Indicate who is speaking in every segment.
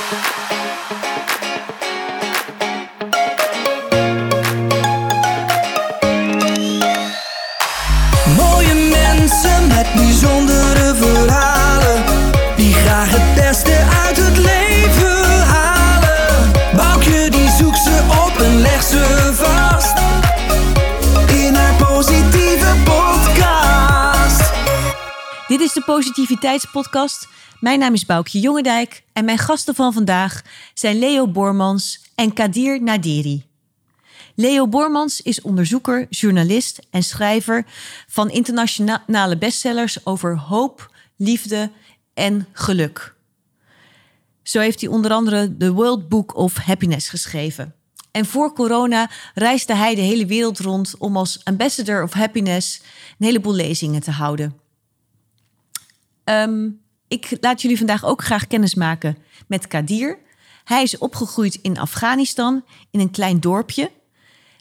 Speaker 1: Mooie
Speaker 2: Positiviteitspodcast. Mijn naam is Boukje Jongendijk en mijn gasten van vandaag zijn Leo Bormans en Kadir Nadiri. Leo Bormans is onderzoeker, journalist en schrijver van internationale bestsellers over hoop, liefde en geluk. Zo heeft hij onder andere de World Book of Happiness geschreven. En voor corona reisde hij de hele wereld rond om als ambassador of happiness een heleboel lezingen te houden. Ehm, ik laat jullie vandaag ook graag kennis maken met Kadir. Hij is opgegroeid in Afghanistan, in een klein dorpje.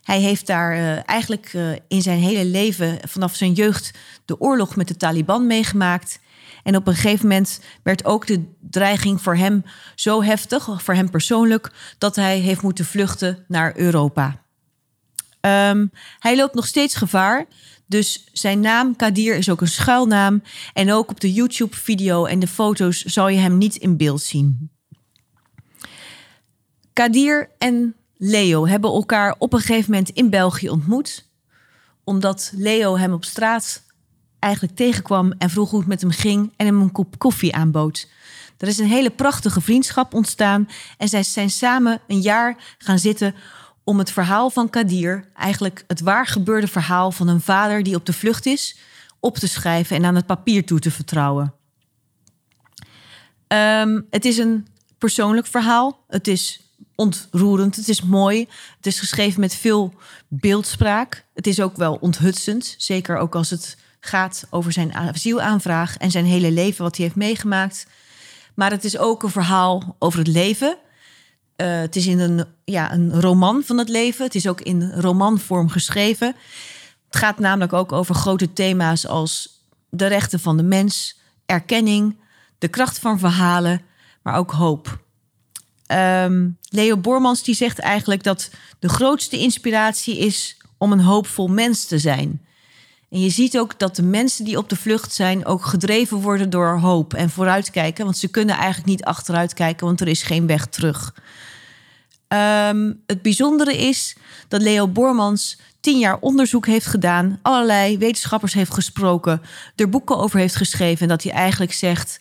Speaker 2: Hij heeft daar eh, eigenlijk eh, in zijn hele leven, vanaf zijn jeugd, de oorlog met de Taliban meegemaakt. En op een gegeven moment werd ook de dreiging voor hem zo heftig, voor hem persoonlijk, dat hij heeft moeten vluchten naar Europa. Ehm, hij loopt nog steeds gevaar. Dus zijn naam, Kadir, is ook een schuilnaam. En ook op de YouTube-video en de foto's zal je hem niet in beeld zien. Kadir en Leo hebben elkaar op een gegeven moment in België ontmoet. Omdat Leo hem op straat eigenlijk tegenkwam en vroeg hoe het met hem ging en hem een kop koffie aanbood. Er is een hele prachtige vriendschap ontstaan en zij zijn samen een jaar gaan zitten om het verhaal van Kadir, eigenlijk het waar gebeurde verhaal van een vader die op de vlucht is, op te schrijven en aan het papier toe te vertrouwen. Ehm, het is een persoonlijk verhaal. Het is ontroerend. Het is mooi. Het is geschreven met veel beeldspraak. Het is ook wel onthutsend. Zeker ook als het gaat over zijn asielaanvraag en zijn hele leven, wat hij heeft meegemaakt. Maar het is ook een verhaal over het leven. Uh, het is in een, ja, een roman van het leven. Het is ook in romanvorm geschreven. Het gaat namelijk ook over grote thema's als de rechten van de mens, erkenning, de kracht van verhalen, maar ook hoop. Um, Leo Bormans die zegt eigenlijk dat de grootste inspiratie is om een hoopvol mens te zijn. En je ziet ook dat de mensen die op de vlucht zijn ook gedreven worden door hoop en vooruitkijken. Want ze kunnen eigenlijk niet achteruit kijken, want er is geen weg terug. Um, het bijzondere is dat Leo Bormans tien jaar onderzoek heeft gedaan, allerlei wetenschappers heeft gesproken, er boeken over heeft geschreven en dat hij eigenlijk zegt: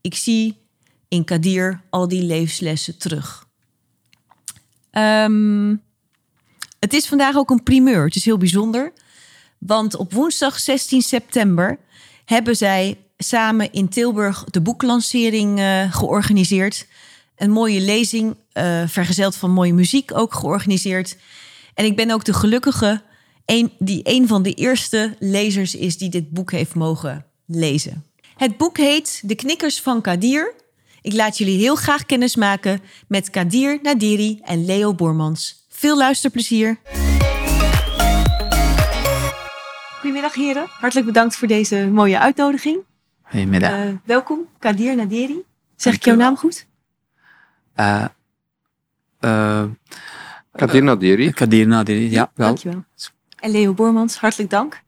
Speaker 2: Ik zie in Kadir al die levenslessen terug. Um, het is vandaag ook een primeur. Het is heel bijzonder. Want op woensdag 16 september hebben zij samen in Tilburg de boeklancering uh, georganiseerd. Een mooie lezing, uh, vergezeld van mooie muziek, ook georganiseerd. En ik ben ook de gelukkige die een van de eerste lezers is die dit boek heeft mogen lezen. Het boek heet De Knikkers van Kadir ik laat jullie heel graag kennis maken met Kadir Nadiri en Leo Bormans. Veel luisterplezier. Goedemiddag heren, hartelijk bedankt voor deze mooie uitnodiging.
Speaker 3: Goedemiddag.
Speaker 2: Uh, welkom, Kadir Nadiri. Zeg ik jouw naam goed?
Speaker 3: Uh, uh,
Speaker 4: Kadir Nadiri.
Speaker 3: Kadir Nadiri, ja, wel.
Speaker 2: Dankjewel. En Leo Bormans, hartelijk dank.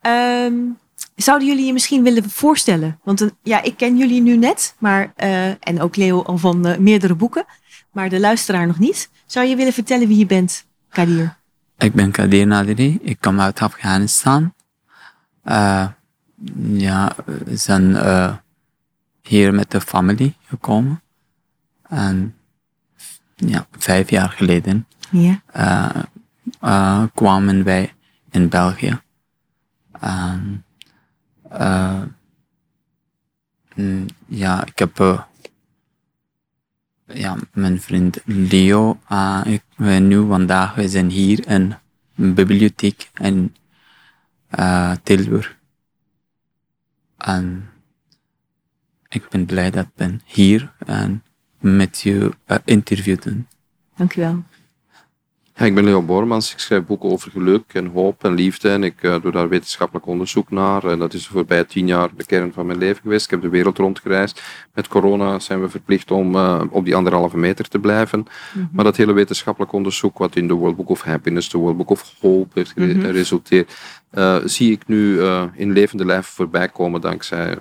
Speaker 2: Um, Zouden jullie je misschien willen voorstellen? Want uh, ja, ik ken jullie nu net, maar, uh, en ook Leo al van uh, meerdere boeken, maar de luisteraar nog niet. Zou je willen vertellen wie je bent, Kadir?
Speaker 3: Ik ben Kadir Nadiri, ik kom uit Afghanistan. ja, we zijn hier met de familie gekomen. En ja, vijf jaar geleden
Speaker 2: ja.
Speaker 3: kwamen wij in België. En uh, ja, ik heb ja, mijn vriend Leo. Uh, ik, we nu vandaag, we zijn hier in een bibliotheek in Tilburg. En ik ben blij dat ik ben hier en met je interview doen.
Speaker 2: Dank u wel.
Speaker 4: Ja, ik ben Leo Bormans. Ik schrijf boeken over geluk en hoop en liefde. En ik uh, doe daar wetenschappelijk onderzoek naar. En dat is voorbij tien jaar de kern van mijn leven geweest. Ik heb de wereld rondgereisd. Met corona zijn we verplicht om uh, op die anderhalve meter te blijven. Mm -hmm. Maar dat hele wetenschappelijk onderzoek, wat in de World Book of Happiness, de World Book of Hope heeft mm -hmm. geresulteerd, uh, zie ik nu in levende lijf voorbij komen dankzij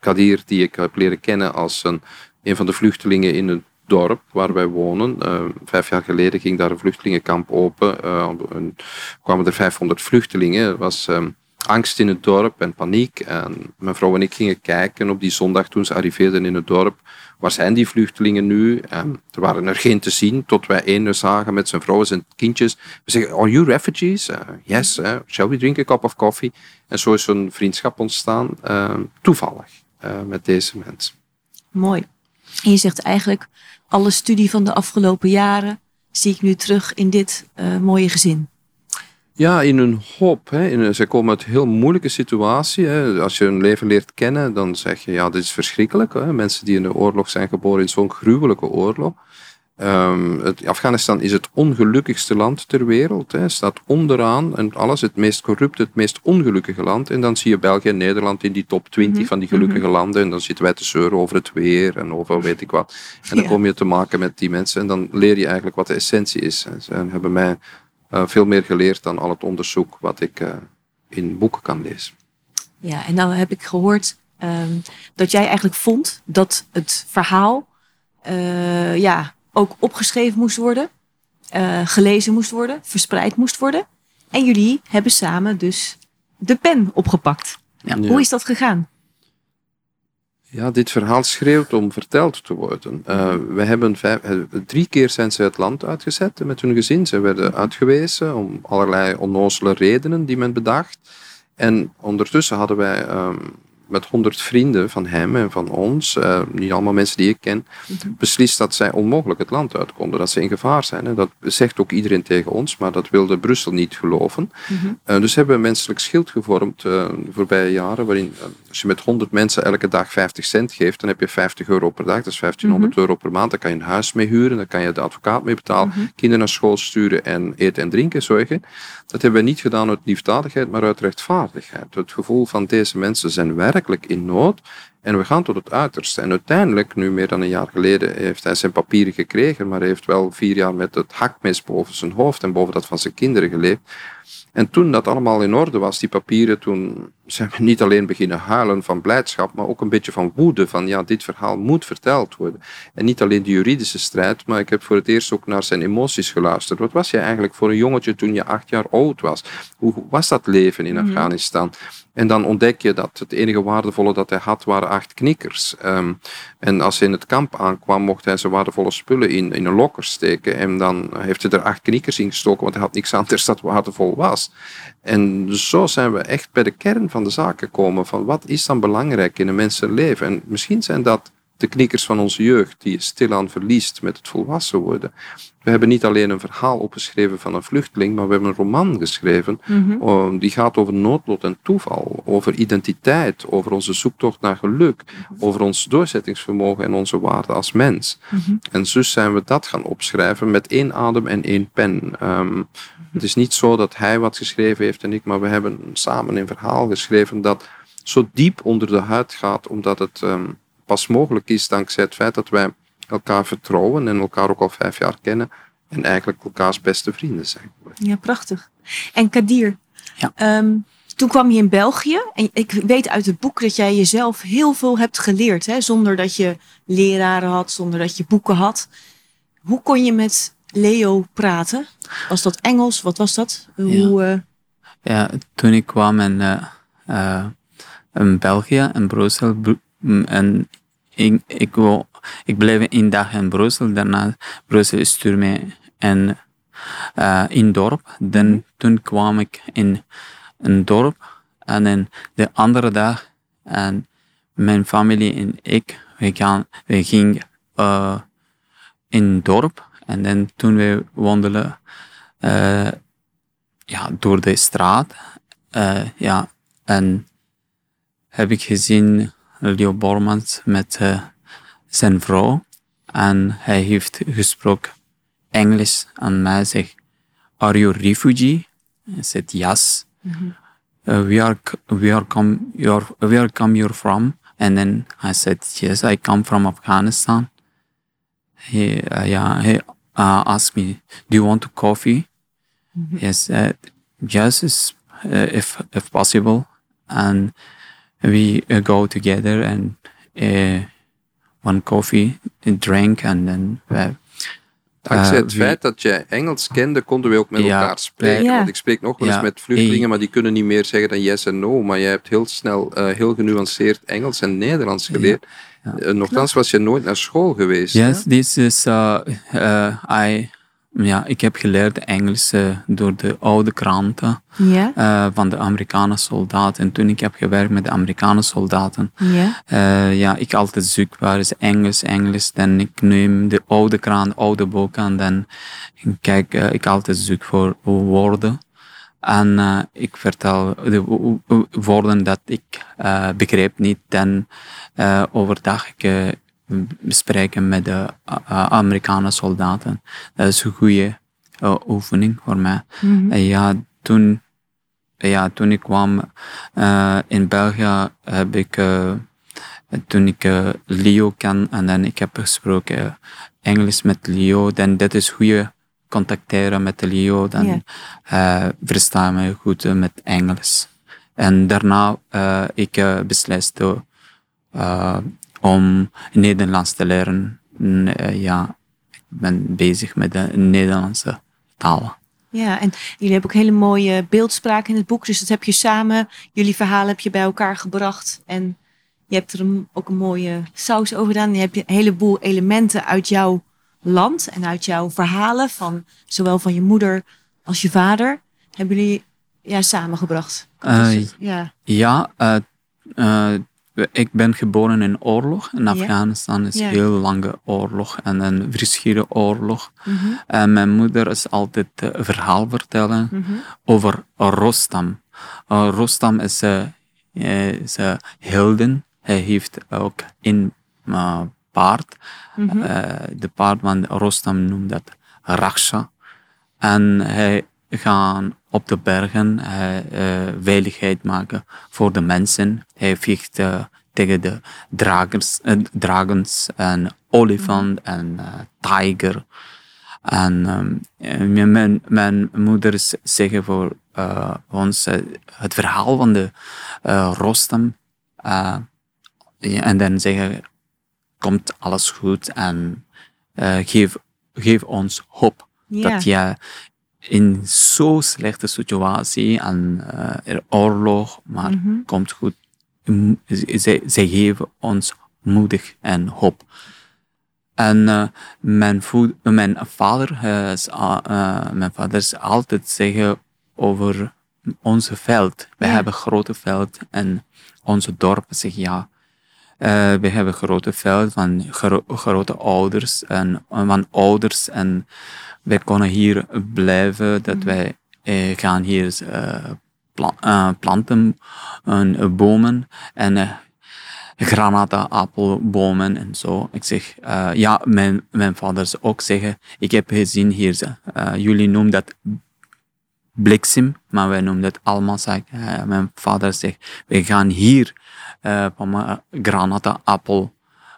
Speaker 4: Kadir, die ik heb leren kennen als een, een van de vluchtelingen in het dorp waar wij wonen. Uh, vijf jaar geleden ging daar een vluchtelingenkamp open. Uh, en kwamen er 500 vluchtelingen. Er was um, angst in het dorp en paniek. En mijn vrouw en ik gingen kijken op die zondag toen ze arriveerden in het dorp. Waar zijn die vluchtelingen nu? En er waren er geen te zien, tot wij één zagen met zijn vrouw en zijn kindjes. We zeggen, are you refugees? Uh, yes, shall we drink a cup of coffee? En zo is een vriendschap ontstaan, toevallig, met deze mensen.
Speaker 2: Mooi. En je zegt eigenlijk, alle studie van de afgelopen jaren zie ik nu terug in dit uh, mooie gezin.
Speaker 4: Ja, in een hoop. Hè. In komen uit een heel moeilijke situatie. Hè. Als je hun leven leert kennen, dan zeg je, ja, dit is verschrikkelijk. Hè. Mensen die in de oorlog zijn geboren in zo'n gruwelijke oorlog. Um, het, Afghanistan is het ongelukkigste land ter wereld. Hè. Staat onderaan en alles het meest corrupte, het meest ongelukkige land. En dan zie je België en Nederland in die top 20 mm -hmm. van die gelukkige mm -hmm. landen. En dan zitten wij te zeuren over het weer en over weet ik wat. En dan ja. kom je te maken met die mensen. En dan leer je eigenlijk wat de essentie is. En ze hebben mij uh, veel meer geleerd dan al het onderzoek wat ik uh, in boeken kan lezen.
Speaker 2: Ja, en dan heb ik gehoord um, dat jij eigenlijk vond dat het verhaal uh, ja, ook opgeschreven moest worden, uh, gelezen moest worden, verspreid moest worden. En jullie hebben samen dus de pen opgepakt. Ja. Hoe is dat gegaan?
Speaker 4: Ja, dit verhaal schreeuwt om verteld te worden. Uh, we hebben vijf, drie keer zijn ze het land uitgezet met hun gezin. Ze werden uitgewezen om allerlei onnozele redenen die men bedacht. En ondertussen hadden wij um, met honderd vrienden van hem en van ons, uh, niet allemaal mensen die ik ken, mm-hmm. beslist dat zij onmogelijk het land uit konden, dat ze in gevaar zijn. En dat zegt ook iedereen tegen ons, maar dat wilde Brussel niet geloven. Uh, dus hebben we een menselijk schild gevormd uh, de voorbije jaren, waarin als je met 100 mensen elke dag 50 cent geeft, dan heb je 50 euro per dag, dat is 1500 mm-hmm. euro per maand. Dan kan je een huis mee huren, dan kan je de advocaat mee betalen, kinderen naar school sturen en eten en drinken zorgen. Dat hebben we niet gedaan uit liefdadigheid, maar uit rechtvaardigheid. Het gevoel van deze mensen zijn werkelijk in nood en we gaan tot het uiterste. En uiteindelijk, nu meer dan een jaar geleden, heeft hij zijn papieren gekregen, maar hij heeft wel vier jaar met het hakmes boven zijn hoofd en boven dat van zijn kinderen geleefd. En toen dat allemaal in orde was, die papieren, toen zijn we niet alleen beginnen huilen van blijdschap, maar ook een beetje van woede. Van ja, dit verhaal moet verteld worden. En niet alleen de juridische strijd, maar ik heb voor het eerst ook naar zijn emoties geluisterd. Wat was je eigenlijk voor een jongetje toen je acht jaar oud was? Hoe was dat leven in Afghanistan? En dan ontdek je dat het enige waardevolle dat hij had waren acht knikkers. Um, en als hij in het kamp aankwam, mocht hij zijn waardevolle spullen in, in een lokker steken. En dan heeft hij er acht knikkers in gestoken, want hij had niks anders dat waardevol was. En zo zijn we echt bij de kern van de zaak gekomen. Van wat is dan belangrijk in een mensenleven? En misschien zijn dat de knikkers van onze jeugd die stilaan verliest met het volwassen worden. We hebben niet alleen een verhaal opgeschreven van een vluchteling, maar we hebben een roman geschreven mm-hmm. die gaat over noodlot en toeval, over identiteit, over onze zoektocht naar geluk, over ons doorzettingsvermogen en onze waarde als mens. Mm-hmm. En dus zijn we dat gaan opschrijven met één adem en één pen. Um, het is niet zo dat hij wat geschreven heeft en ik, maar we hebben samen een verhaal geschreven dat zo diep onder de huid gaat, omdat het um, pas mogelijk is dankzij het feit dat wij elkaar vertrouwen en elkaar ook al vijf jaar kennen en eigenlijk elkaars beste vrienden zijn.
Speaker 2: Ja, prachtig. En Kadir, ja. Um, toen kwam je in België en ik weet uit het boek dat jij jezelf heel veel hebt geleerd, hè, zonder dat je leraren had, zonder dat je boeken had. Hoe kon je met Leo praten? Was dat Engels? Wat was dat? Hoe,
Speaker 3: ja. Uh... ja toen ik kwam in, uh, uh, in België, in Brussel, en ik, ik, wil, ik bleef een dag in Brussel, daarna Brussel stuurde mij in, uh, in dorp. Dan, mhm. toen kwam ik in een dorp en dan de andere dag en mijn familie en ik, we, gaan, we gingen uh, in dorp en dan toen we wandelen uh, ja, door de straat, uh, ja, en heb ik gezien Leo Bormans met uh, zijn vrouw. En hij heeft gesproken Engels aan mij zegt, are you refugee? I said, yes. Uh, where, where, come you're, where come you from? And then I said, yes, I come from Afghanistan. He, uh, yeah, he uh, asked me, do you want a coffee? Yes, uh, yes, uh, if if possible, and we uh, go together and uh, one coffee, drink, and then uh,
Speaker 4: Dankzij
Speaker 3: Eh,
Speaker 4: het feit dat jij Engels kende, konden we ook met
Speaker 3: Ja,
Speaker 4: elkaar spreken.
Speaker 2: Ja.
Speaker 4: Want ik spreek nog wel eens
Speaker 3: Ja.
Speaker 4: met vluchtelingen, maar die kunnen niet meer zeggen dan yes en no. Maar jij hebt heel snel, eh, heel genuanceerd Engels en Nederlands geleerd. Eh, nochtans was je nooit naar school geweest. hè?
Speaker 3: yes, this is uh, uh, I. Ja, ik heb geleerd Engels eh, door de oude kranten eh, van de Amerikaanse soldaten. En toen ik heb gewerkt met de Amerikaanse soldaten,
Speaker 2: ja,
Speaker 3: Eh, ja, ik altijd zoek waar is Engels, Engels. Dan ik neem de oude kraan, oude boeken en dan kijk ik altijd zoek voor woorden. En ik vertel de wo- wo- woorden dat ik begreep niet. Dan overdag ik bespreken met de uh, Amerikaanse soldaten. Dat is een goede eh, oefening voor mij. En ja, toen, ja, toen ik kwam eh, in België, heb ik, eh, toen ik eh, Leo ken en dan ik heb gesproken Engels met Leo, dan dat is goede contacteren met Leo, dan
Speaker 2: Ja.
Speaker 3: eh, versta me goed eh, met Engels. En daarna eh ik eh, besliste eh, om Nederlands te leren. Eh, ja, ik ben bezig met de Nederlandse taal.
Speaker 2: ja. En jullie hebben ook hele mooie beeldspraak in het boek. Dus dat heb je samen, jullie verhalen heb je bij elkaar gebracht. En je hebt er een- ook een mooie saus over gedaan. Je hebt een heleboel elementen uit jouw land en uit jouw verhalen. Van, zowel van je moeder als je vader. Hebben jullie ja, samengebracht.
Speaker 3: Eh,
Speaker 2: Dus, ja.
Speaker 3: Ja, eh, eh, ik ben geboren in oorlog. In Afghanistan is
Speaker 2: Ja.
Speaker 3: heel lange oorlog en een verschillende oorlog.
Speaker 2: Mhm,
Speaker 3: En mijn moeder is altijd eh, een verhaal vertellen
Speaker 2: mhm.
Speaker 3: over Rostam. Eh, Rostam is een een helden. Hij heeft ook een eh, paard.
Speaker 2: Mhm.
Speaker 3: Eh, de paard van Rostam noemt dat Raksha. En hij gaat op de bergen hij, eh, veiligheid maken voor de mensen. Hij vecht eh, tegen de dragers, eh, dragons en olifant en eh, tiger. En ehm, eh, mijn, mijn moeder z- zeggen voor eh, ons eh, het verhaal van de eh, Rostam. eh, en dan zeggen, komt alles goed en eh, geef, geef ons hoop dat je in zo'n slechte situatie en er oorlog, maar
Speaker 2: Mhm.
Speaker 3: komt goed. Zij, zij geven ons moedig en hoop. En eh, mijn, voed- mijn vader eh, is, mijn vader is altijd zeggen over onze veld. We
Speaker 2: Ja.
Speaker 3: hebben grote veld en onze dorp zegt ja. Eh, we hebben grote veld van gro- grote ouders en van ouders en wij kunnen hier blijven, dat wij eh, gaan hier eh, pla- planten, en, bomen en granata, appelbomen en zo. Ik zeg, ja, mijn, mijn vader zou ook zeggen, ik heb gezien hier, ze, eh, jullie noemen dat bliksem, maar wij noemen dat almazak. Eh, mijn vader zegt, we gaan hier eh van granata, appel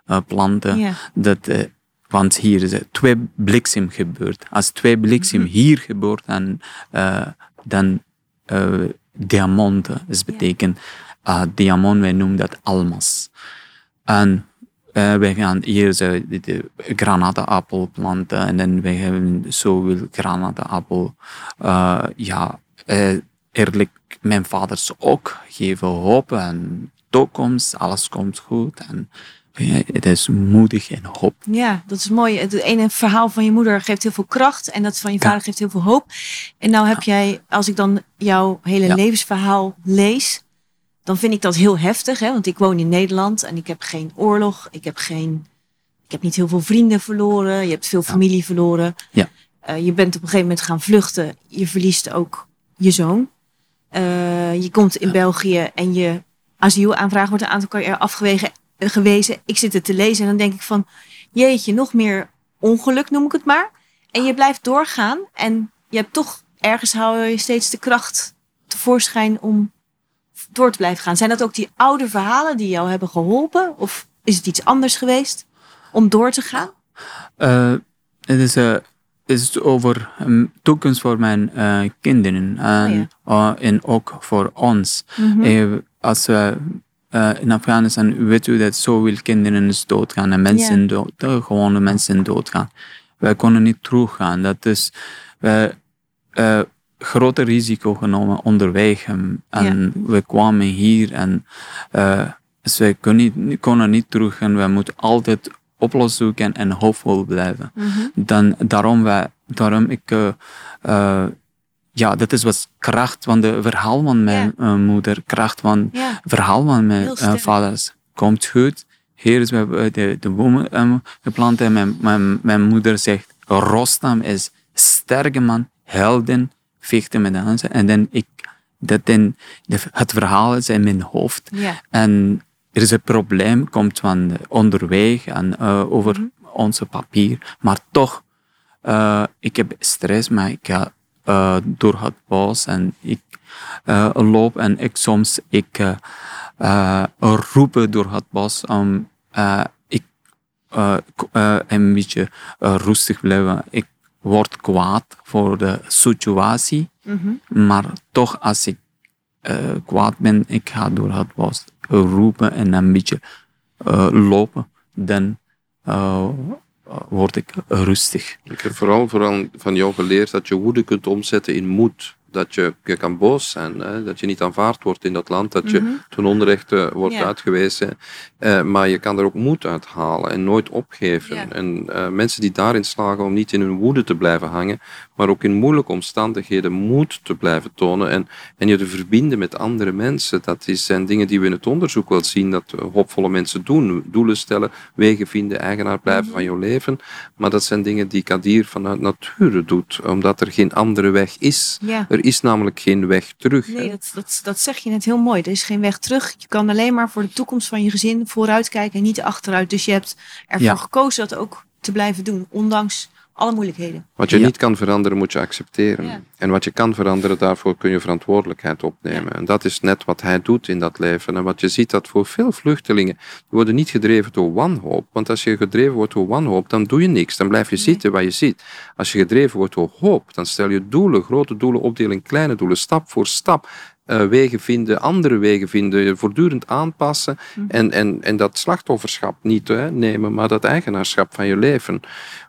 Speaker 3: eh, planten.
Speaker 2: Ja.
Speaker 3: Dat, eh, want hier is er twee bliksem gebeurd. Als twee bliksem hier gebeurt, dan, dan diamanten. Dus betekent eh, diamant, wij noemen dat almas. En eh, wij gaan hier zo de, de granatappel planten en dan wij hebben zoveel granatappel. eh ja, eh, eerlijk, mijn vaders ook geven hoop en toekomst, alles komt goed. En ja, het is moedig en hoop.
Speaker 2: Ja, dat is mooi. Het ene verhaal van je moeder geeft heel veel kracht en dat van je vader geeft heel veel hoop. En nou heb jij, als ik dan jouw hele levensverhaal lees, dan vind ik dat heel heftig. Hè? Want ik woon in Nederland en ik heb geen oorlog. Ik heb, geen, ik heb niet heel veel vrienden verloren. Je hebt veel familie verloren.
Speaker 3: Ja.
Speaker 2: Eh, je bent op een gegeven moment gaan vluchten. Je verliest ook je zoon. Eh, je komt in België en je asielaanvraag wordt een aantal keer afgewezen. Gewezen. Ik zit het te lezen en dan denk ik van, jeetje, nog meer ongeluk noem ik het maar. En je blijft doorgaan en je hebt toch ergens hou je steeds de kracht tevoorschijn om door te blijven gaan. Zijn dat ook die oude verhalen die jou hebben geholpen? Of is het iets anders geweest om door te gaan?
Speaker 3: Eh, het is, eh, is over een toekomst voor mijn eh, kinderen en, eh, en ook voor ons. Eh, als we eh, in Afghanistan weet u dat zoveel kinderen doodgaan en mensen
Speaker 2: Ja.
Speaker 3: dood, gewone mensen doodgaan. Wij konden niet teruggaan. Dat is we eh grote risico genomen onderweg. En, we kwamen hier en eh, dus wij kon niet, konden niet terug en we moeten altijd oplossingen zoeken en hoopvol blijven. Dan, daarom, wij, daarom ik, ja, dat is wat kracht van de verhaal van mijn eh, moeder, kracht van
Speaker 2: Ja.
Speaker 3: verhaal van mijn eh, vaders. Komt goed. Hier is we hebben de, de bomen eh, geplant en mijn, mijn, mijn moeder zegt, Rostam is sterke man, helden, vechten met dansen. En dan ik, dat de, het verhaal is in mijn hoofd.
Speaker 2: Ja.
Speaker 3: En er is een probleem, komt van de onderweg en eh, over
Speaker 2: Mhm.
Speaker 3: onze papier. Maar toch, eh, ik heb stress, maar ik ga eh, door het bos en ik eh, loop en ik soms ik roepen door het bos om eh, ik een beetje rustig blijven. Ik word kwaad voor de situatie,
Speaker 2: Mhm.
Speaker 3: maar toch als ik kwaad ben, ik ga door het bos roepen en een beetje lopen, dan word ik rustig.
Speaker 4: Ik heb vooral, vooral van jou geleerd dat je woede kunt omzetten in moed. Dat je, je kan boos zijn, hè? dat je niet aanvaard wordt in dat land, dat je ten onrechte wordt
Speaker 2: Ja.
Speaker 4: uitgewezen. Eh, maar je kan er ook moed uit halen en nooit opgeven.
Speaker 2: Ja.
Speaker 4: En eh, mensen die daarin slagen om niet in hun woede te blijven hangen, maar ook in moeilijke omstandigheden moed te blijven tonen en, en je te verbinden met andere mensen. Dat is, zijn dingen die we in het onderzoek wel zien dat hoopvolle mensen doen. Doelen stellen, wegen vinden, eigenaar blijven van jouw leven. Maar dat zijn dingen die Kadir vanuit nature doet, omdat er geen andere weg is.
Speaker 2: Ja.
Speaker 4: Er is namelijk geen weg terug.
Speaker 2: Nee, dat, dat, dat zeg je net heel mooi. Er is geen weg terug. Je kan alleen maar voor de toekomst van je gezin vooruit kijken en niet achteruit. Dus je hebt ervoor
Speaker 3: Ja.
Speaker 2: gekozen dat ook te blijven doen, ondanks alle moeilijkheden.
Speaker 4: Wat je
Speaker 3: Ja.
Speaker 4: niet kan veranderen, moet je accepteren.
Speaker 2: Ja.
Speaker 4: En wat je kan veranderen, daarvoor kun je verantwoordelijkheid opnemen. En dat is net wat hij doet in dat leven. En wat je ziet dat voor veel vluchtelingen, die worden niet gedreven door wanhoop. Want als je gedreven wordt door wanhoop, dan doe je niks. Dan blijf je zitten waar je zit. Als je gedreven wordt door hoop, dan stel je doelen, grote doelen opdelen in kleine doelen, stap voor stap. Eh, wegen vinden, andere wegen vinden, voortdurend aanpassen en, en, en dat slachtofferschap niet hè, nemen, maar dat eigenaarschap van je leven.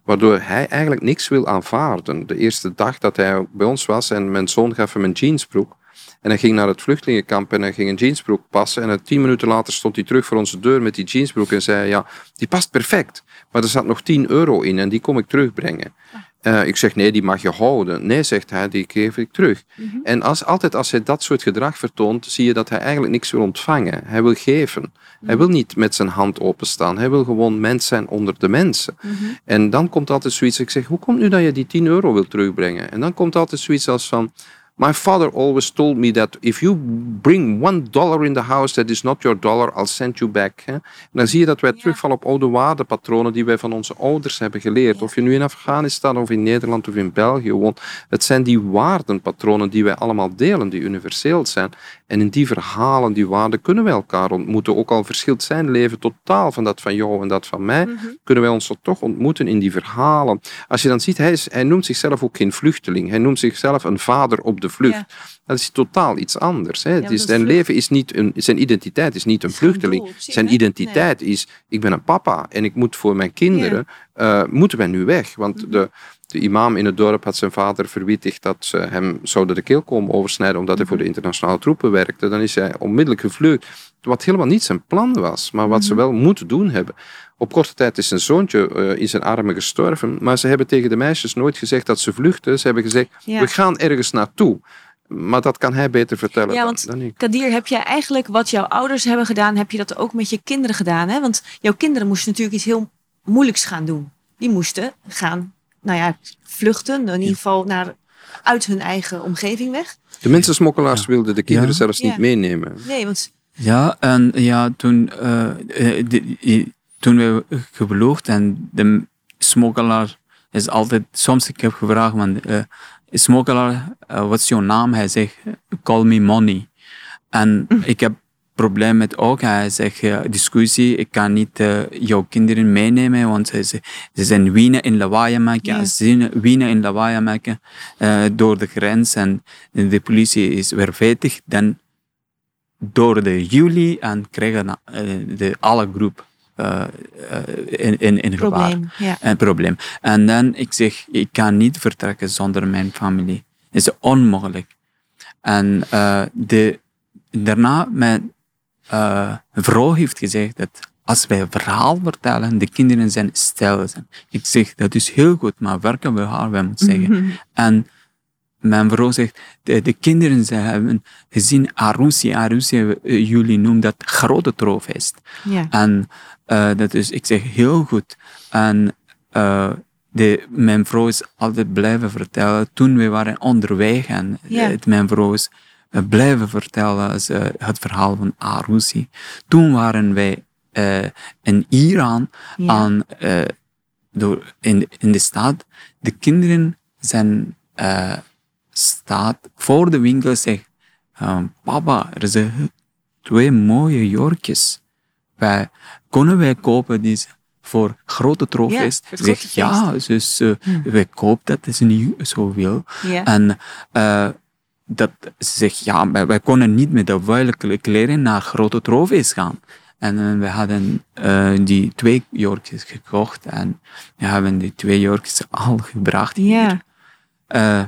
Speaker 4: Waardoor hij eigenlijk niks wil aanvaarden. De eerste dag dat hij bij ons was en mijn zoon gaf hem een jeansbroek. En hij ging naar het vluchtelingenkamp en hij ging een jeansbroek passen. En tien minuten later stond hij terug voor onze deur met die jeansbroek en zei: Ja, die past perfect. Maar er zat nog 10 euro in en die kom ik terugbrengen. Eh, ik zeg: Nee, die mag je houden. Nee, zegt hij, die geef ik terug. En als, altijd als hij dat soort gedrag vertoont, zie je dat hij eigenlijk niks wil ontvangen. Hij wil geven. Hij wil niet met zijn hand openstaan. Hij wil gewoon mens zijn onder de mensen. En dan komt altijd zoiets, ik zeg, hoe komt nu dat je die 10 euro wil terugbrengen? En dan komt altijd zoiets als van, my father always told me that if you bring one dollar in the house that is not your dollar, I'll send you back. Hè? En dan zie je dat wij terugvallen op oude waardepatronen die wij van onze ouders hebben geleerd. Of je nu in Afghanistan of in Nederland of in België woont. Het zijn die waardenpatronen die wij allemaal delen, die universeel zijn. En in die verhalen, die waarden, kunnen wij elkaar ontmoeten. Ook al verschilt zijn leven totaal van dat van jou en dat van mij, kunnen wij ons toch ontmoeten in die verhalen. Als je dan ziet, hij, is, hij noemt zichzelf ook geen vluchteling. Hij noemt zichzelf een vader op de vlucht.
Speaker 2: Ja.
Speaker 4: Dat is totaal iets anders. Hè. Het is, zijn leven is niet een, zijn identiteit is niet een vluchteling. zijn identiteit is, ik ben een papa en ik moet voor mijn kinderen, eh, moeten wij nu weg. Want
Speaker 2: Mhm.
Speaker 4: de, de imam in het dorp had zijn vader verwittigd dat ze hem zouden de keel komen oversnijden omdat hij voor de
Speaker 2: Mhm.
Speaker 4: internationale troepen werkte. Dan is hij onmiddellijk gevlucht. Wat helemaal niet zijn plan was, maar wat ze
Speaker 2: Mhm.
Speaker 4: wel moeten doen hebben. Op korte tijd is zijn zoontje eh, in zijn armen gestorven, maar ze hebben tegen de meisjes nooit gezegd dat ze vluchten. Ze hebben gezegd,
Speaker 2: Ja.
Speaker 4: we gaan ergens naartoe. Maar dat kan hij beter vertellen
Speaker 2: Ja,
Speaker 4: dan,
Speaker 2: want
Speaker 4: dan ik.
Speaker 2: Kadir, heb jij eigenlijk wat jouw ouders hebben gedaan, heb je dat ook met je kinderen gedaan? Hè? Want jouw kinderen moesten natuurlijk iets heel moeilijks gaan doen. Die moesten gaan, nou ja, vluchten, in ieder geval naar, uit hun eigen omgeving weg.
Speaker 4: De mensensmokkelaars wilden de kinderen
Speaker 3: Ja.
Speaker 4: zelfs niet
Speaker 2: Ja.
Speaker 4: meenemen.
Speaker 2: Nee, want
Speaker 3: Ja, en ja, toen, de- i- toen we gevloogd en de smokkelaar is altijd, soms ik heb gevraagd, man, uh, smokkelaar, uh, wat is jouw naam? Hij zegt, call me money. En
Speaker 2: Mm.
Speaker 3: ik heb probleem met ook, hij zegt, uh, discussie, ik kan niet uh, jouw kinderen meenemen, want ze, ze zijn wienen in lawaai maken,
Speaker 2: Ja.
Speaker 3: ze zijn wienen in lawaai maken uh, door de grens en de politie is weer vetig, dan door de juli en krijgen de alle groep uh, in, in, in gevaar.
Speaker 2: Probleem, ja.
Speaker 3: Een probleem. En dan ik zeg, ik kan niet vertrekken zonder mijn familie. Het is onmogelijk. En uh, de, daarna, mijn uh, vrouw heeft gezegd dat als wij een verhaal vertellen, de kinderen zijn stil. Zijn. Ik zeg, dat is heel goed, maar welke verhaal wij moeten zeggen.
Speaker 2: Mhm.
Speaker 3: En mijn vrouw zegt, de, de kinderen ze hebben gezien Arusi. Arusi, jullie noemen dat grote troofeest.
Speaker 2: Ja.
Speaker 3: En uh, dat is, ik zeg, heel goed. En uh, de, mijn vrouw is altijd blijven vertellen. Toen we waren onderweg en uh, mijn vrouw is uh, blijven vertellen uh, het verhaal van Arusi. Toen waren wij in Iran aan, door, in, de- in de stad. De kinderen zijn staat voor de winkel zegt, uh, papa, er zijn twee mooie jurkjes. Wij, kunnen wij kopen deze voor grote trofees?
Speaker 2: grote
Speaker 3: ja, dus uh, wij kopen dat, is niet zoveel.
Speaker 2: Ja.
Speaker 3: En uh, dat ze zegt, ja, wij, wij konden niet met de vuile kleren naar grote trofees gaan. En uh, we hadden uh, die twee jurkjes gekocht en we hebben die twee jurkjes al gebracht hier.
Speaker 2: Ja.
Speaker 3: Uh,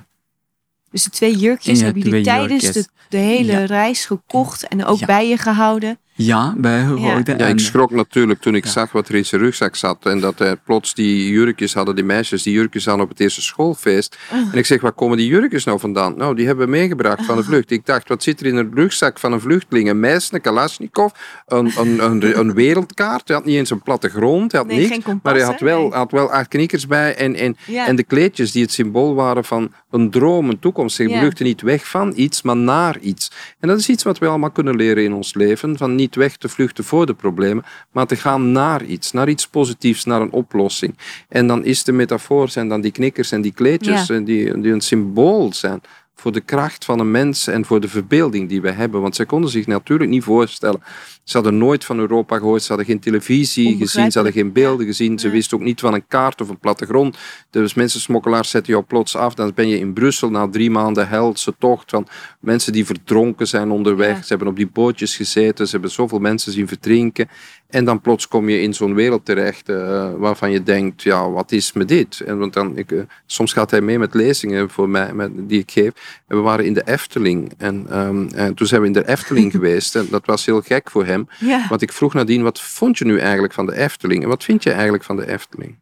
Speaker 2: Dus de twee jurkjes
Speaker 3: Ja,
Speaker 2: hebben jullie tijdens de, de hele
Speaker 3: Ja.
Speaker 2: reis gekocht en ook
Speaker 3: Ja.
Speaker 2: bij je gehouden.
Speaker 3: Ja, bij gehouden.
Speaker 4: Ja,
Speaker 3: en,
Speaker 4: ik schrok natuurlijk toen ik
Speaker 3: Ja.
Speaker 4: zag wat er in zijn rugzak zat. En dat hij plots die jurkjes hadden, die meisjes, die jurkjes aan op het eerste schoolfeest. En ik zeg, waar komen die jurkjes nou vandaan? Nou, die hebben we meegebracht van de vlucht. Ik dacht, wat zit er in een rugzak van een vluchteling? Een meisje, een Kalashnikov, een, een, een, een wereldkaart. Hij had niet eens een plattegrond, hij had
Speaker 2: Nee,
Speaker 4: niks.
Speaker 2: geen kompas,
Speaker 4: maar hij had wel,
Speaker 2: Nee.
Speaker 4: had wel acht knikkers bij en, en,
Speaker 2: Ja.
Speaker 4: en de kleedjes die het symbool waren van een droom, een toekomst. Ze
Speaker 2: Ja.
Speaker 4: vluchten niet weg van iets, maar naar iets. En dat is iets wat we allemaal kunnen leren in ons leven. Van niet weg te vluchten voor de problemen, maar te gaan naar iets. Naar iets positiefs, naar een oplossing. En dan is de metafoor, zijn dan die knikkers en die kleedjes,
Speaker 2: Ja.
Speaker 4: en die, die een symbool zijn voor de kracht van een mens en voor de verbeelding die we hebben. Want zij konden zich natuurlijk niet voorstellen. Ze hadden nooit van Europa gehoord, ze hadden geen televisie gezien, ze hadden geen beelden gezien, ze
Speaker 2: Ja.
Speaker 4: wisten ook niet van een kaart of een plattegrond. Dus mensensmokkelaars zetten jou plots af, dan ben je in Brussel na drie maanden helse tocht van mensen die verdronken zijn onderweg.
Speaker 2: Ja.
Speaker 4: Ze hebben op die bootjes gezeten, ze hebben zoveel mensen zien verdrinken. En dan plots kom je in zo'n wereld terecht eh, waarvan je denkt, ja, wat is me dit? En want dan, ik, eh, soms gaat hij mee met lezingen voor mij, met, die ik geef. En we waren in de Efteling. En, ehm, en toen zijn we in de Efteling geweest. En dat was heel gek voor hem.
Speaker 2: Ja.
Speaker 4: Want ik vroeg nadien, wat vond je nu eigenlijk van de Efteling? En wat vind je eigenlijk van de Efteling?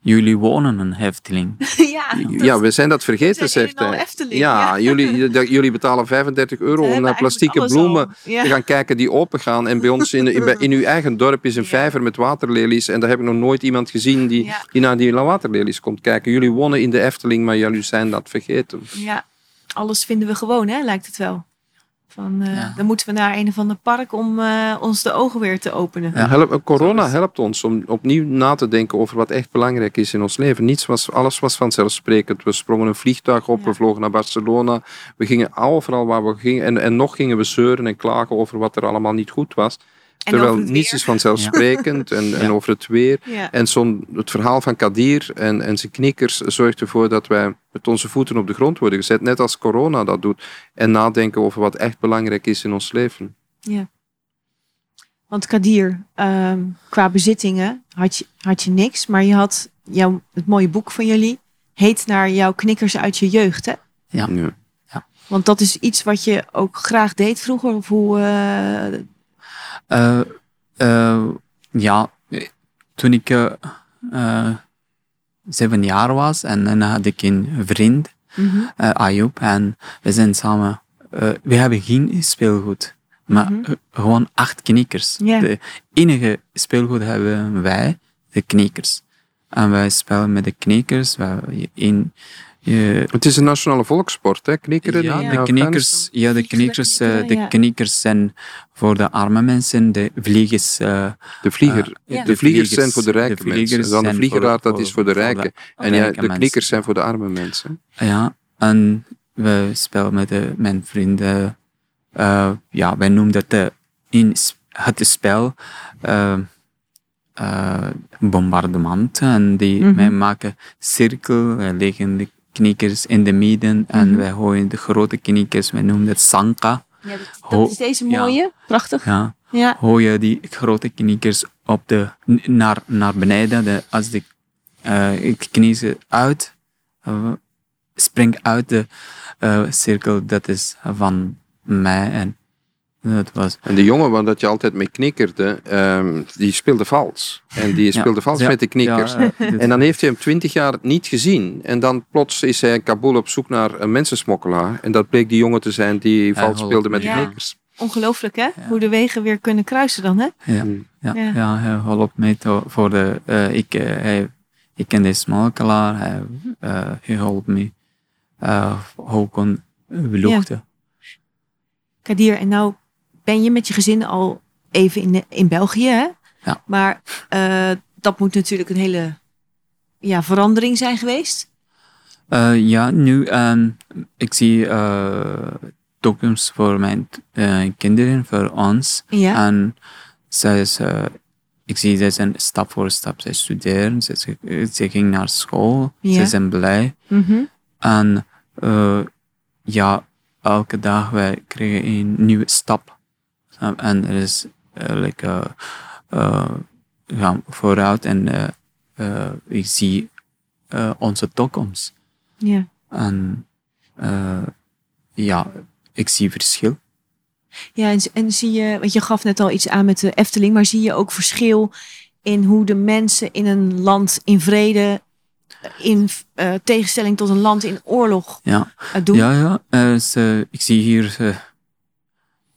Speaker 3: Jullie wonen een hefteling.
Speaker 2: ja,
Speaker 4: Ja, we zijn dat vergeten,
Speaker 2: We zijn
Speaker 4: zegt hij.
Speaker 2: Efteling,
Speaker 4: Ja,
Speaker 2: ja.
Speaker 4: Jullie, jullie betalen 35 euro om naar plastieke bloemen
Speaker 2: Ja.
Speaker 4: te gaan kijken die open gaan. En bij ons in, in, in uw eigen dorp is een
Speaker 2: Ja.
Speaker 4: vijver met waterlelies. En daar heb ik nog nooit iemand gezien die,
Speaker 2: Ja.
Speaker 4: die naar die waterlelies komt kijken. Jullie wonen in de Efteling, maar jullie zijn dat vergeten.
Speaker 2: Ja, alles vinden we gewoon, hè, lijkt het wel. Van, eh,
Speaker 3: Ja.
Speaker 2: Dan moeten we naar een of ander park om eh, ons de ogen weer te openen.
Speaker 3: Ja.
Speaker 4: Help, corona helpt ons om opnieuw na te denken over wat echt belangrijk is in ons leven. Niets was, alles was vanzelfsprekend. We sprongen een vliegtuig op,
Speaker 2: Ja.
Speaker 4: we vlogen naar Barcelona. We gingen overal waar we gingen. En, en nog gingen we zeuren en klagen over wat er allemaal niet goed was.
Speaker 2: En
Speaker 4: Terwijl niets is vanzelfsprekend en, en over het weer.
Speaker 2: Ja.
Speaker 4: En zo'n, het verhaal van Kadir en, en zijn knikkers zorgt ervoor dat wij met onze voeten op de grond worden gezet. Net als corona dat doet. En nadenken over wat echt belangrijk is in ons leven.
Speaker 2: Ja. Want Kadir, ehm, qua bezittingen had je, had je niks, maar je had jouw, het mooie boek van jullie, heet naar jouw knikkers uit je jeugd. Hè?
Speaker 3: Ja.
Speaker 4: Ja.
Speaker 2: Want dat is iets wat je ook graag deed vroeger. Of hoe, eh,
Speaker 3: Uh, uh, ja, eh, toen ik uh, zeven jaar was en dan had ik een vriend, Ayub, en we zijn samen. We hebben geen speelgoed, maar
Speaker 2: Mhm.
Speaker 3: gewoon acht knikkers.
Speaker 2: Ja.
Speaker 3: De enige speelgoed hebben wij, de knikkers. En wij spelen met de knikkers. We hebben één je,
Speaker 4: Het is een nationale volkssport, hè? Knikkeren
Speaker 3: ja, de knikkers, ja, de knikkers, eh, de zijn voor de arme mensen, de vliegers. eh,
Speaker 4: De, vlieger,
Speaker 3: eh,
Speaker 2: Ja.
Speaker 4: de vliegers zijn voor de rijke
Speaker 3: de vliegers
Speaker 4: mensen. Dan de
Speaker 3: zijn
Speaker 4: vliegeraar,
Speaker 3: voor-
Speaker 4: dat is voor de rijken. En ja, de knikkers zijn voor de arme mensen.
Speaker 3: Ja, en we spelen met de, mijn vrienden. eh, ja, wij noemen dat de, in het spel bombardement. En die, wij maken cirkel, wij leggen de knikkers in de midden en
Speaker 2: Mhm.
Speaker 3: wij gooien de grote knikkers, wij noemen dat sanka.
Speaker 2: Ja, dat, is deze
Speaker 3: ja.
Speaker 2: mooie. Prachtig.
Speaker 3: Ja,
Speaker 2: Ja.
Speaker 3: gooi die grote knikkers op de, naar, naar beneden. De, als de eh knieën uit, eh, springt uit de eh, cirkel, dat is van mij. En dat was...
Speaker 4: En de jongen, want dat je altijd mee knikkerde, ehm, die speelde vals. En die
Speaker 3: Ja.
Speaker 4: speelde vals
Speaker 3: Ja.
Speaker 4: met de knikkers.
Speaker 3: Ja, eh,
Speaker 4: En dan heeft hij hem twintig jaar niet gezien. En dan plots is hij in Kabul op zoek naar een mensensmokkelaar. En dat bleek die jongen te zijn die
Speaker 3: Hij
Speaker 4: vals speelde met de knikkers.
Speaker 2: Ongelooflijk, hè? Hoe de wegen weer kunnen kruisen dan, hè?
Speaker 3: ja,
Speaker 4: Mm.
Speaker 3: ja,
Speaker 2: Ja.
Speaker 3: ja. hij helpt mij voor de... eh, ik, eh, hij, ik ken de smokkelaar, hij, eh, hij helpt me eh, hoe kon vluchten.
Speaker 2: Kadir, en nou ben je met je gezin al even in, in België, hè?
Speaker 3: Ja.
Speaker 2: Maar eh, dat moet natuurlijk een hele ja, verandering zijn geweest.
Speaker 3: Eh, ja, nu ehm, ik zie eh toekomst voor mijn kinderen, voor ons.
Speaker 2: Ja.
Speaker 3: En eh, ik zie zijn stap voor stap, zij studeren, ze, ze ging naar school,
Speaker 2: Ja.
Speaker 3: ze zijn blij.
Speaker 2: Mhm.
Speaker 3: En eh, ja, elke dag wij krijgen een nieuwe stap. En er is eh, like, eh, eh, gaan vooruit en ik zie onze toekomst.
Speaker 2: ja.
Speaker 3: En ja, ik zie verschil.
Speaker 2: Ja, en, en zie je, want je gaf net al iets aan met de Efteling, maar zie je ook verschil in hoe de mensen in een land in vrede, in tegenstelling tot een land in oorlog
Speaker 3: Ja,
Speaker 2: doen?
Speaker 3: ja, ja. ik zie hier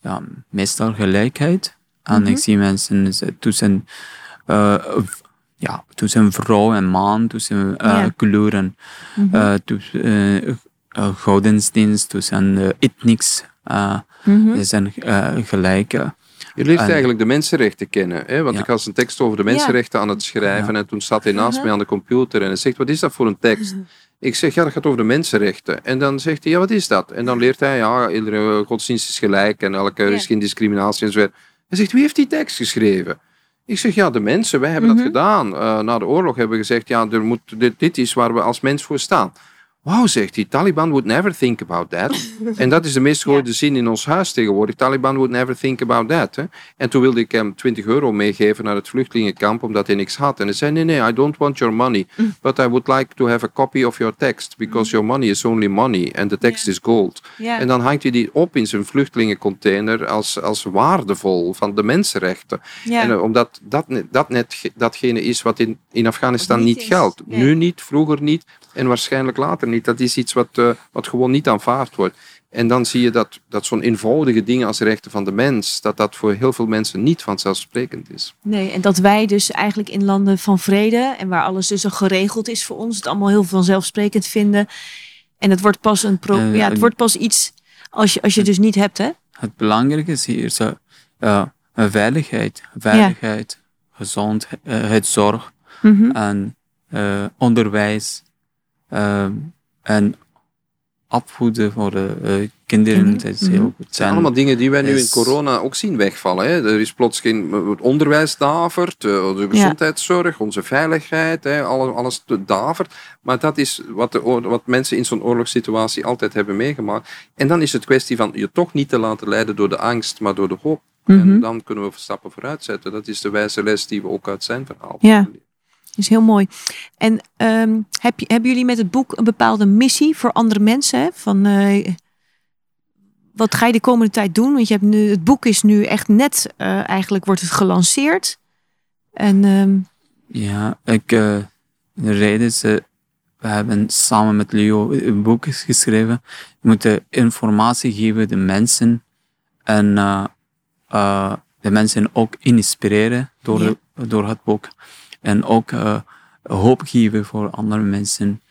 Speaker 3: ja, meestal gelijkheid. En
Speaker 2: Mhm.
Speaker 3: ik zie mensen tussen, eh, ja, tussen vrouw en man, tussen eh,
Speaker 2: Ja.
Speaker 3: kleuren,
Speaker 2: Mhm.
Speaker 3: eh, tussen eh, eh, godsdienst, tussen eh, etnics. eh,
Speaker 2: Mhm.
Speaker 3: Ze zijn eh, gelijk. eh.
Speaker 4: Je leert
Speaker 3: En-
Speaker 4: eigenlijk de mensenrechten kennen. Hè? Want
Speaker 3: Ja.
Speaker 4: ik was een tekst over de mensenrechten aan het schrijven. En toen zat hij naast mij aan de computer. En hij zegt, wat is dat voor een tekst? Ik zeg, ja, dat gaat over de mensenrechten. En dan zegt hij, ja, wat is dat? En dan leert hij, ja, iedere godsdienst is gelijk. En elke er is geen discriminatie en zo. Hij zegt, wie heeft die tekst geschreven? Ik zeg, ja, de mensen, wij hebben
Speaker 2: Mhm.
Speaker 4: dat gedaan. Eh, na de oorlog hebben we gezegd, ja, er moet, dit, dit is waar we als mens voor staan. Wauw, zegt hij, Taliban would never think about that. en dat is de meest gehoorde zin in ons huis tegenwoordig. Taliban would never think about that. Hè. En toen wilde ik hem 20 euro meegeven naar het vluchtelingenkamp, omdat hij niks had. En hij zei, nee, nee, I don't want your money. But I would like to have a copy of your text, because your money is only money and the text
Speaker 2: Ja.
Speaker 4: is gold.
Speaker 2: Ja.
Speaker 4: En dan hangt hij die op in zijn vluchtelingencontainer als, als waardevol van de mensenrechten. En eh, omdat dat net, dat net ge- datgene is wat in, in Afghanistan
Speaker 2: niet
Speaker 4: niet, geldt. Nu niet, vroeger niet en waarschijnlijk later niet. Dat is iets wat, eh, wat gewoon niet aanvaard wordt. En dan zie je dat, dat zo'n eenvoudige dingen als rechten van de mens, dat dat voor heel veel mensen niet vanzelfsprekend is.
Speaker 2: Nee, en dat wij dus eigenlijk in landen van vrede en waar alles dus al geregeld is voor ons, het allemaal heel vanzelfsprekend vinden. En het wordt pas een pro
Speaker 3: Eh,
Speaker 2: ja, het wordt pas iets als je, als je dus niet hebt, hè?
Speaker 3: Het belangrijke is hier zo, eh, veiligheid, veiligheid, gezondheidszorg
Speaker 2: Mhm.
Speaker 3: en eh, onderwijs eh, en opvoeden voor de eh, kinderen. Dat is
Speaker 2: mhm.
Speaker 3: heel goed.
Speaker 4: Het zijn allemaal dingen die wij nu in corona ook zien wegvallen. Hè. Er is plots geen het onderwijs davert, eh, de gezondheidszorg, onze veiligheid, hè, alles, alles te- davert. Maar dat is wat, de, wat mensen in zo'n oorlogssituatie altijd hebben meegemaakt. En dan is het kwestie van je toch niet te laten leiden door de angst, maar door de hoop.
Speaker 2: Mhm.
Speaker 4: En dan kunnen we stappen vooruit zetten. Dat is de wijze les die we ook uit zijn verhaal
Speaker 2: Ja. Is heel mooi. En ehm, heb je, hebben jullie met het boek een bepaalde missie voor andere mensen? Hè? Van, eh, wat ga je de komende tijd doen? Want je hebt nu, het boek is nu echt net, eh, eigenlijk wordt het gelanceerd. En ehm,
Speaker 3: Ja, ik, eh, de reden is, we hebben samen met Leo een boek geschreven. We moeten informatie geven de mensen en de mensen ook inspireren door,
Speaker 2: Ja.
Speaker 3: de- door het boek. En ook eh, hoop geven voor andere mensen.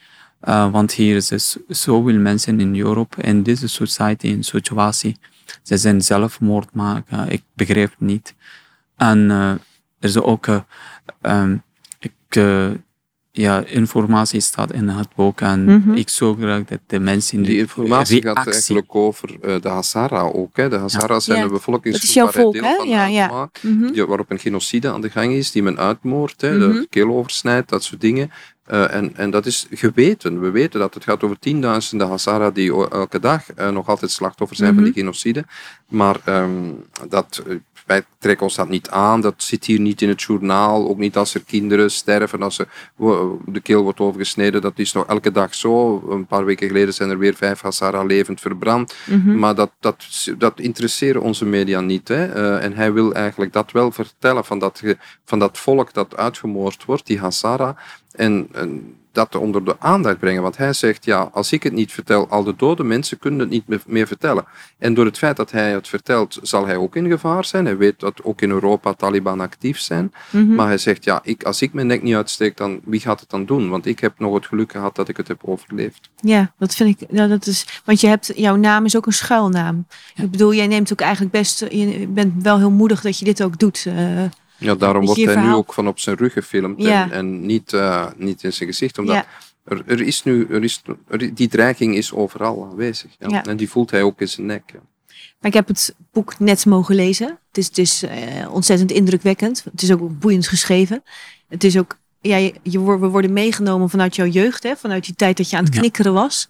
Speaker 3: Uh, want hier is dus zoveel mensen in Europa, in deze society, in situatie. Ze zijn zelfmoord maken. Ik begrijp het niet. En uh, er is ook, um, ik, ja, informatie staat in het boek. En mm -hmm. ik zou graag dat de mensen...
Speaker 4: Die informatie reactie... gaat eigenlijk over uh, de Hazara ook. Hè. De Hazara zijn
Speaker 2: ja.
Speaker 4: een bevolkingsgroep
Speaker 2: waar deel
Speaker 4: van
Speaker 2: ja, ja.
Speaker 4: mm -hmm. die, waarop een genocide aan de gang is, die men uitmoordt, hè, mm -hmm. de keel oversnijdt, dat soort dingen. Uh, en, en dat is geweten. We weten dat het gaat over tienduizenden Hazara die elke dag uh, nog altijd slachtoffer zijn van die genocide. Maar um, dat wij trekken ons dat niet aan. Dat zit hier niet in het journaal. Ook niet als er kinderen sterven, als er de keel wordt overgesneden. Dat is nog elke dag zo. Een paar weken geleden zijn er weer vijf Hazara levend verbrand. Mm -hmm. Maar dat, dat, dat interesseren onze media niet. Hè. Uh, en hij wil eigenlijk dat wel vertellen van dat, van dat volk dat uitgemoord wordt, die Hazara. En, en dat onder de aandacht brengen. Want hij zegt, ja, als ik het niet vertel, al de dode mensen kunnen het niet meer vertellen. En door het feit dat hij het vertelt, zal hij ook in gevaar zijn. Hij weet dat ook in Europa Taliban actief zijn. Mm -hmm. Maar hij zegt, ja, ik, als ik mijn nek niet uitsteek, dan wie gaat het dan doen? Want ik heb nog het geluk gehad dat ik het heb overleefd.
Speaker 2: Ja, dat vind ik, nou, dat is, want je hebt, jouw naam is ook een schuilnaam. Ja. Ik bedoel, jij neemt ook eigenlijk best, je bent wel heel moedig dat je dit ook doet. Uh,
Speaker 4: ja, daarom wordt hij verhaal... nu ook van op zijn rug gefilmd ja. en, en, niet, uh, niet in zijn gezicht. Omdat ja. er, er, is nu, er is, er, die dreiging is overal aanwezig. Ja. ja. En die voelt hij ook in zijn nek.
Speaker 2: Maar ik heb het boek net mogen lezen. Het is, het is uh, ontzettend indrukwekkend. Het is ook boeiend geschreven. Het is ook, ja, je, je, we worden meegenomen vanuit jouw jeugd, hè, vanuit die tijd dat je aan het knikkeren was.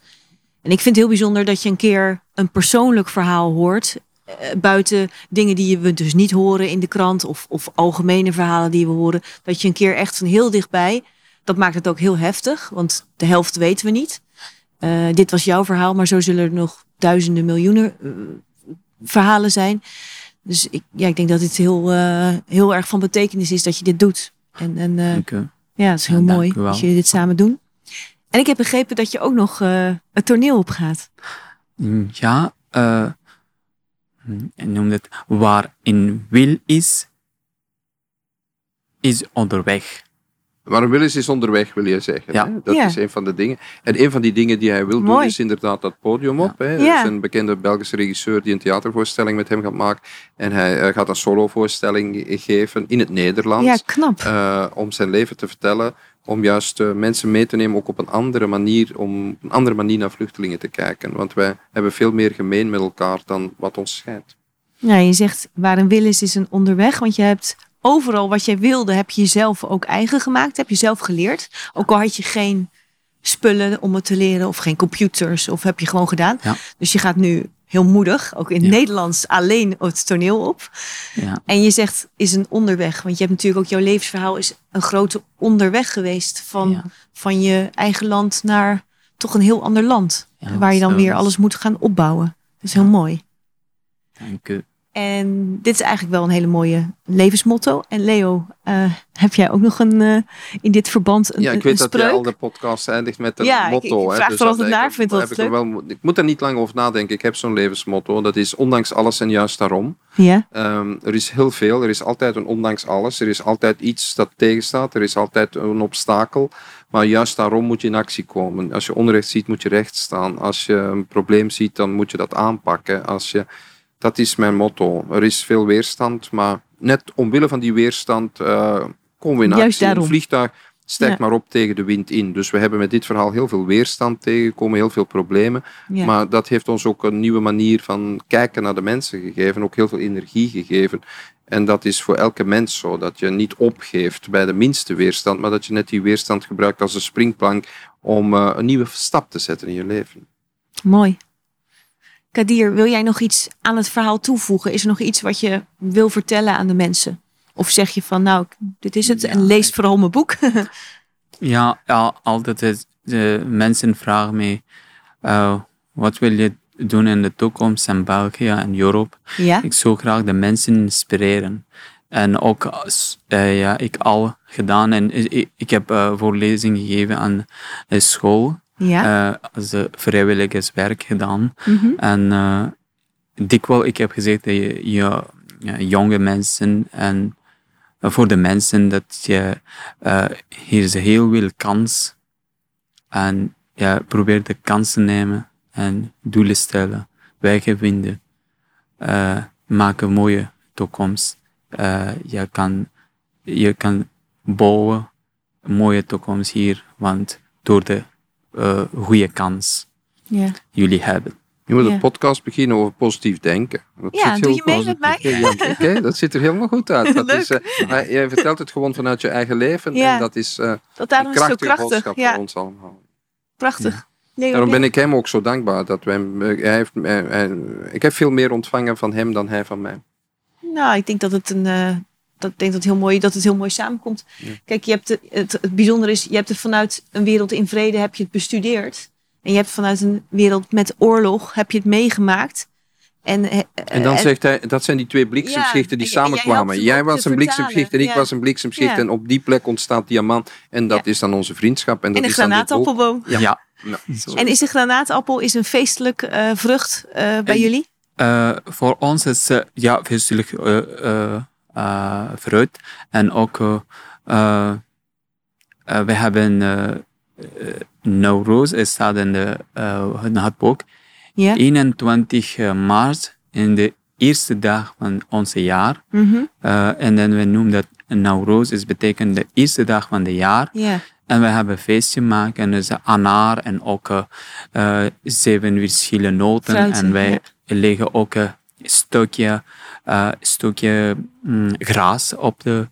Speaker 2: En ik vind het heel bijzonder dat je een keer een persoonlijk verhaal hoort buiten dingen die we dus niet horen in de krant of, of algemene verhalen die we horen, dat je een keer echt van heel dichtbij, dat maakt het ook heel heftig, want de helft weten we niet. Uh, dit was jouw verhaal, maar zo zullen er nog duizenden, miljoenen uh, verhalen zijn. Dus ik, ja, ik denk dat het heel, heel erg van betekenis is dat je dit doet. En, en ja, het is heel ja, mooi dat jullie dit samen doen. En ik heb begrepen dat je ook nog het toneel op gaat.
Speaker 3: Ja, en noem het waar een wil is, is onderweg.
Speaker 4: Waar een wil is, is onderweg, wil je zeggen.
Speaker 3: Ja.
Speaker 4: Hè? Dat
Speaker 2: ja.
Speaker 4: is een van de dingen. En een van die dingen die hij wil
Speaker 2: Mooi.
Speaker 4: doen, is inderdaad dat podium op. Hè.
Speaker 2: Ja.
Speaker 4: Er is een bekende Belgische regisseur die een theatervoorstelling met hem gaat maken. En hij uh, gaat een solovoorstelling geven in het Nederlands.
Speaker 2: Ja, knap.
Speaker 4: Uh, om zijn leven te vertellen. Om juist uh, mensen mee te nemen, ook op een andere manier, om een andere manier naar vluchtelingen te kijken. Want wij hebben veel meer gemeen met elkaar dan wat ons scheidt.
Speaker 2: Ja, je zegt waar een wil is, is een onderweg. Want je hebt overal wat jij wilde, heb je jezelf ook eigen gemaakt. Heb je zelf geleerd. Ook al had je geen spullen om het te leren. Of geen computers. Of heb je gewoon gedaan.
Speaker 3: Ja.
Speaker 2: Dus je gaat nu heel moedig, ook in het
Speaker 3: Ja.
Speaker 2: Nederlands, alleen het toneel op.
Speaker 3: Ja.
Speaker 2: En je zegt, is een onderweg. Want je hebt natuurlijk ook, jouw levensverhaal is een grote onderweg geweest. Van,
Speaker 3: Ja.
Speaker 2: van je eigen land naar toch een heel ander land. Waar je dan weer alles moet gaan opbouwen. Dat is heel mooi.
Speaker 3: Dank u.
Speaker 2: En dit is eigenlijk wel een hele mooie levensmotto. En Leo, eh, heb jij ook nog een, eh, in dit verband een,
Speaker 4: Ja, ik
Speaker 2: een
Speaker 4: weet dat
Speaker 2: spreuk?
Speaker 4: jij al de podcast eindigt met een
Speaker 2: Ja, ik-
Speaker 4: motto.
Speaker 2: ik
Speaker 4: hè.
Speaker 2: vraag
Speaker 4: Dus dat heb
Speaker 2: naar,
Speaker 4: ik-
Speaker 2: vind
Speaker 4: ik, er wel, ik moet daar niet lang over nadenken. Ik heb zo'n levensmotto. Dat is ondanks alles en juist daarom.
Speaker 2: Ja,
Speaker 4: Ehm, er is heel veel. Er is altijd een ondanks alles. Er is altijd iets dat tegenstaat. Er is altijd een obstakel. Maar juist daarom moet je in actie komen. Als je onrecht ziet, moet je recht staan. Als je een probleem ziet, dan moet je dat aanpakken. Als je, dat is mijn motto. Er is veel weerstand, maar net omwille van die weerstand eh, komen we in
Speaker 2: Juist
Speaker 4: actie. Een vliegtuig stijgt
Speaker 2: Ja.
Speaker 4: maar op tegen de wind in. Dus we hebben met dit verhaal heel veel weerstand tegengekomen, heel veel problemen.
Speaker 2: ja.
Speaker 4: Maar dat heeft ons ook een nieuwe manier van kijken naar de mensen gegeven, ook heel veel energie gegeven. En dat is voor elke mens zo, dat je niet opgeeft bij de minste weerstand, maar dat je net die weerstand gebruikt als een springplank om eh, een nieuwe stap te zetten in je leven.
Speaker 2: mooi. Kadir, wil jij nog iets aan het verhaal toevoegen? Is er nog iets wat je wil vertellen aan de mensen? Of zeg je van, nou, dit is het
Speaker 3: Ja,
Speaker 2: en lees vooral mijn boek?
Speaker 3: Ja, ja altijd is, de mensen vragen mij, eh, wat wil je doen in de toekomst in België en Europa?
Speaker 2: ja,
Speaker 3: Ik zou graag de mensen inspireren. En ook, als, eh, ja, ik al gedaan en ik, ik heb eh voorlezingen gegeven aan de school.
Speaker 2: Ja.
Speaker 3: als eh, vrijwilligerswerk gedaan.
Speaker 2: Mhm.
Speaker 3: En eh dikwijls, ik heb gezegd dat je, je jonge mensen en eh, voor de mensen dat je, eh, hier is heel veel kans. En ja, probeer de kansen nemen en doelen stellen, wegen vinden, eh, maak een mooie toekomst. Eh, je, kan, je kan bouwen een mooie toekomst hier, want door de eh, goede kans
Speaker 2: Ja.
Speaker 3: jullie hebben.
Speaker 4: Je moet
Speaker 2: Ja.
Speaker 4: een podcast beginnen over positief denken. Dat
Speaker 2: Ja,
Speaker 4: zit
Speaker 2: doe je mee met mij?
Speaker 4: Ja, Oké, dat ziet er helemaal goed uit. Dat is, eh, maar jij vertelt het gewoon vanuit je eigen leven.
Speaker 2: Ja.
Speaker 4: En dat is eh
Speaker 2: Dat daarom
Speaker 4: een
Speaker 2: is het zo
Speaker 4: krachtige
Speaker 2: krachtig.
Speaker 4: boodschap
Speaker 2: Ja,
Speaker 4: voor ons allemaal.
Speaker 2: prachtig. Leo,
Speaker 4: Daarom ben ik hem ook zo dankbaar. Dat wij, hij heeft, hij- hij- ik heb veel meer ontvangen van hem dan hij van mij.
Speaker 2: Nou, ik denk dat het een. Eh, dat, ik denk dat, het heel mooi, dat het heel mooi samenkomt. Kijk, je hebt het, het, het bijzondere is, je hebt het vanuit een wereld in vrede heb je het bestudeerd. En je hebt vanuit een wereld met oorlog heb je het meegemaakt. En, eh,
Speaker 4: En dan
Speaker 2: en-
Speaker 4: zegt hij, dat zijn die twee bliksemschichten die
Speaker 2: jij- jij
Speaker 4: samenkwamen. Jij, was een bliksemschicht en ik was een bliksemschicht.
Speaker 2: Ja.
Speaker 4: En op die plek ontstaat diamant. En dat
Speaker 2: Ja.
Speaker 4: is dan onze vriendschap. En dat
Speaker 2: en een granaatappelboom.
Speaker 4: Ja.
Speaker 2: En is een granaatappel is een feestelijke eh, vrucht eh, bij
Speaker 3: En-
Speaker 2: jullie?
Speaker 3: Eh, voor ons is uh, ja, feestelijk eh, eh. En ook, eh, eh, we hebben Nowruz, het staat in, de, uh, in het boek.
Speaker 2: Ja.
Speaker 3: 21 maart, in de eerste dag van ons jaar.
Speaker 2: Mhm.
Speaker 3: Uh, en dan we noemen dat Nowruz, is betekent de eerste dag van het jaar.
Speaker 2: Ja.
Speaker 3: En we hebben feestje gemaakt en dus anaar en ook uh, zeven verschillende noten. En wij leggen ook een stukje, uh, stukje mm, gras op de...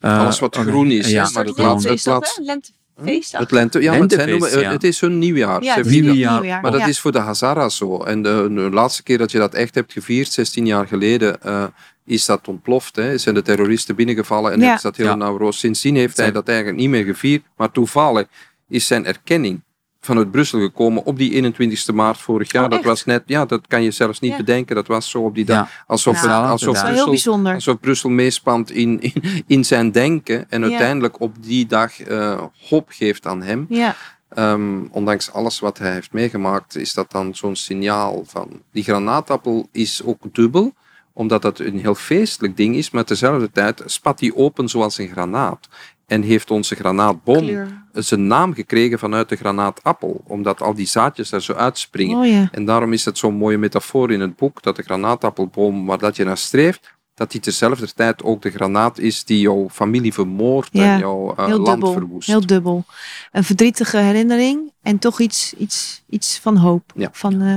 Speaker 3: uh,
Speaker 4: Alles wat groen is,
Speaker 3: Ja,
Speaker 4: maar het
Speaker 2: Lente
Speaker 4: laatste-
Speaker 2: is? Lentefeest.
Speaker 4: Het lente, ja,
Speaker 3: Lentefeest,
Speaker 4: noemen,
Speaker 3: ja.
Speaker 4: het is hun nieuwjaar.
Speaker 2: Ja, het is
Speaker 3: nieuwjaar.
Speaker 2: nieuwjaar.
Speaker 4: Maar dat
Speaker 2: ja.
Speaker 4: is voor de Hazara zo. En de, de laatste keer dat je dat echt hebt gevierd, 16 jaar geleden, eh, is dat ontploft. Hè. Zijn de terroristen binnengevallen en ze dat hele
Speaker 3: Ja.
Speaker 4: Nauwroos. Sindsdien heeft hij dat eigenlijk niet meer gevierd. Maar toevallig is zijn erkenning vanuit Brussel gekomen op die 21ste maart vorig jaar.
Speaker 2: Oh,
Speaker 4: dat was net, ja, dat kan je zelfs niet
Speaker 2: Ja.
Speaker 4: bedenken. Dat was zo op die dag.
Speaker 3: Ja.
Speaker 4: Alsof, het-
Speaker 3: dat
Speaker 4: alsof, Brussel, alsof Brussel meespant in, in, in zijn denken. En
Speaker 2: Ja.
Speaker 4: uiteindelijk op die dag eh, hoop geeft aan hem.
Speaker 2: Ja.
Speaker 4: Ehm, ondanks alles wat hij heeft meegemaakt, is dat dan zo'n signaal van. Die granaatappel is ook dubbel, omdat dat een heel feestelijk ding is, maar tezelfde tijd spat die open zoals een granaat. En heeft onze granaatboom
Speaker 2: Kleur.
Speaker 4: zijn naam gekregen vanuit de granaatappel, omdat al die zaadjes daar zo uitspringen.
Speaker 2: Oh ja.
Speaker 4: En daarom is het zo'n mooie metafoor in het boek, dat de granaatappelboom waar dat je naar streeft, dat die tezelfde tijd ook de granaat is die jouw familie vermoordt
Speaker 2: Ja,
Speaker 4: en jouw eh,
Speaker 2: Heel
Speaker 4: land
Speaker 2: dubbel.
Speaker 4: verwoest.
Speaker 2: Heel dubbel. Een verdrietige herinnering en toch iets, iets, iets van hoop.
Speaker 4: Ja.
Speaker 2: Van, eh,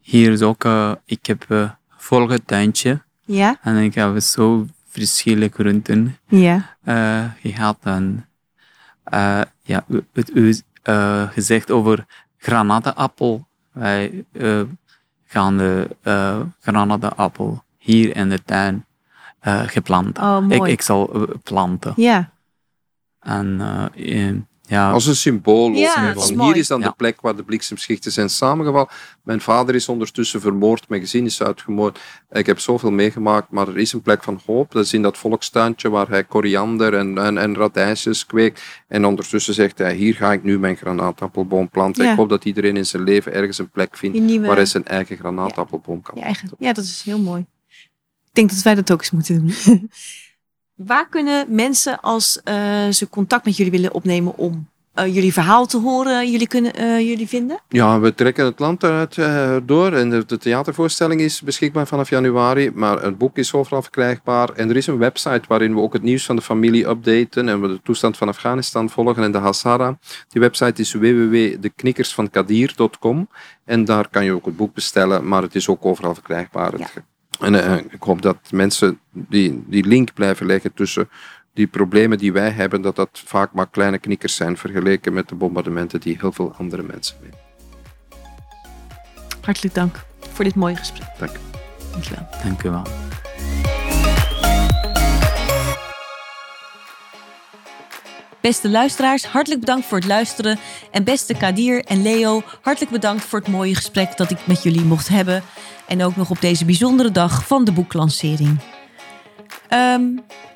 Speaker 3: Hier is ook, uh, ik heb een volgetuintje
Speaker 2: ja,
Speaker 3: en ik heb zo verschillende groenten
Speaker 2: ja.
Speaker 3: uh, gehad. En uh, ja, het u uh, gezegd over granatappel. Wij gaan de granatappel hier in de tuin geplant.
Speaker 2: Oh, mooi.
Speaker 3: Ik, ik zal planten.
Speaker 2: Ja,
Speaker 3: En uh, ja,
Speaker 4: Als een symbool.
Speaker 2: Ja,
Speaker 4: van
Speaker 2: is
Speaker 4: hier
Speaker 2: mooi.
Speaker 4: is dan
Speaker 3: Ja.
Speaker 4: de plek waar de bliksemschichten zijn samengevallen. Mijn vader is ondertussen vermoord, mijn gezin is uitgemoord. Ik heb zoveel meegemaakt, maar er is een plek van hoop. Dat is in dat volkstuintje waar hij koriander en, en, en radijsjes kweekt. En ondertussen zegt hij, hier ga ik nu mijn granaatappelboom planten.
Speaker 2: Ja.
Speaker 4: Ik hoop dat iedereen in zijn leven ergens een plek vindt
Speaker 2: nieuwe...
Speaker 4: waar hij zijn eigen granaatappelboom kan planten.
Speaker 2: ja, dat is heel mooi. Ik denk dat wij dat ook eens moeten doen. Waar kunnen mensen, als eh, ze contact met jullie willen opnemen om eh, jullie verhaal te horen, jullie kunnen eh, jullie vinden?
Speaker 4: Ja, we trekken het land eruit door en de, de theatervoorstelling is beschikbaar vanaf januari, maar het boek is overal verkrijgbaar en er is een website waarin we ook het nieuws van de familie updaten en we de toestand van Afghanistan volgen en de Hazara. Die website is www.deknikkersvankadir.com en daar kan je ook het boek bestellen, maar het is ook overal verkrijgbaar. En eh, ik hoop dat mensen die, die link blijven leggen tussen die problemen die wij hebben, dat dat vaak maar kleine knikkers zijn vergeleken met de bombardementen die heel veel andere mensen hebben.
Speaker 2: Hartelijk dank voor dit mooie gesprek.
Speaker 4: Dank.
Speaker 2: Dankjewel.
Speaker 3: dank u wel.
Speaker 2: Beste luisteraars, hartelijk bedankt voor het luisteren. En beste Kadir en Leo, hartelijk bedankt voor het mooie gesprek dat ik met jullie mocht hebben. En ook nog op deze bijzondere dag van de boeklancering. Ehm,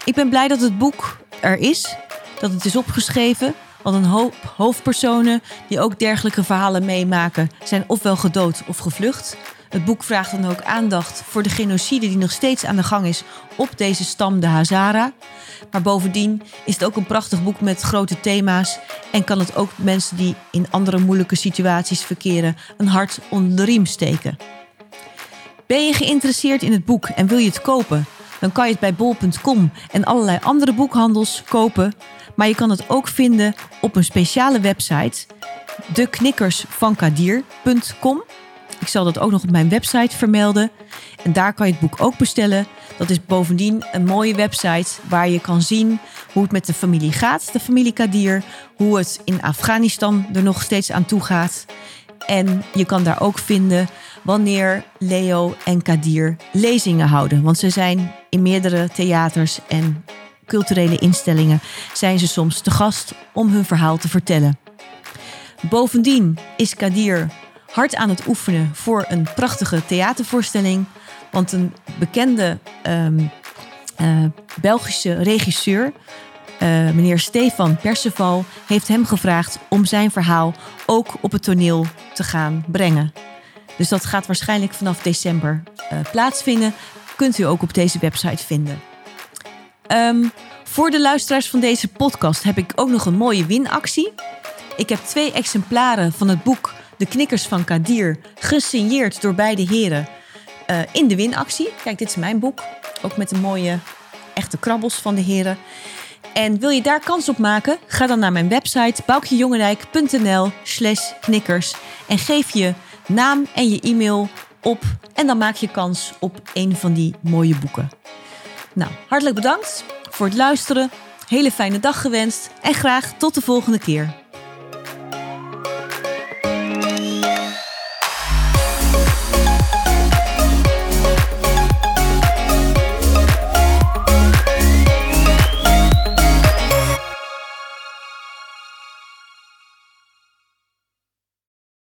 Speaker 2: ik ben blij dat het boek er is, dat het is opgeschreven. Want een hoop hoofdpersonen die ook dergelijke verhalen meemaken, zijn ofwel gedood of gevlucht. Het boek vraagt dan ook aandacht voor de genocide die nog steeds aan de gang is op deze stam, de Hazara. Maar bovendien is het ook een prachtig boek met grote thema's en kan het ook mensen die in andere moeilijke situaties verkeren een hart onder de riem steken. Ben je geïnteresseerd in het boek en wil je het kopen? Dan kan je het bij bol.com en allerlei andere boekhandels kopen. Maar je kan het ook vinden op een speciale website, deknikkersvankadir.com. Ik zal dat ook nog op mijn website vermelden. En daar kan je het boek ook bestellen. Dat is bovendien een mooie website waar je kan zien hoe het met de familie gaat, de familie Kadir. Hoe het in Afghanistan er nog steeds aan toe gaat. En je kan daar ook vinden wanneer Leo en Kadir lezingen houden. Want ze zijn in meerdere theaters en culturele instellingen zijn ze soms te gast om hun verhaal te vertellen. Bovendien is Kadir hard aan het oefenen voor een prachtige theatervoorstelling. Want een bekende ehm, eh, Belgische regisseur, eh, meneer Stefan Perceval, heeft hem gevraagd om zijn verhaal ook op het toneel te gaan brengen. Dus dat gaat waarschijnlijk vanaf december eh, plaatsvinden. Kunt u ook op deze website vinden. Ehm, voor de luisteraars van deze podcast heb ik ook nog een mooie winactie. Ik heb twee exemplaren van het boek De Knikkers van Kadir, gesigneerd door beide heren, uh, in de winactie. Kijk, dit is mijn boek. Ook met de mooie echte krabbels van de heren. En wil je daar kans op maken? Ga dan naar mijn website boukjejongerijk.nl slash knikkers en geef je naam en je e-mail op. En dan maak je kans op een van die mooie boeken. Nou, hartelijk bedankt voor het luisteren. Hele fijne dag gewenst en graag tot de volgende keer.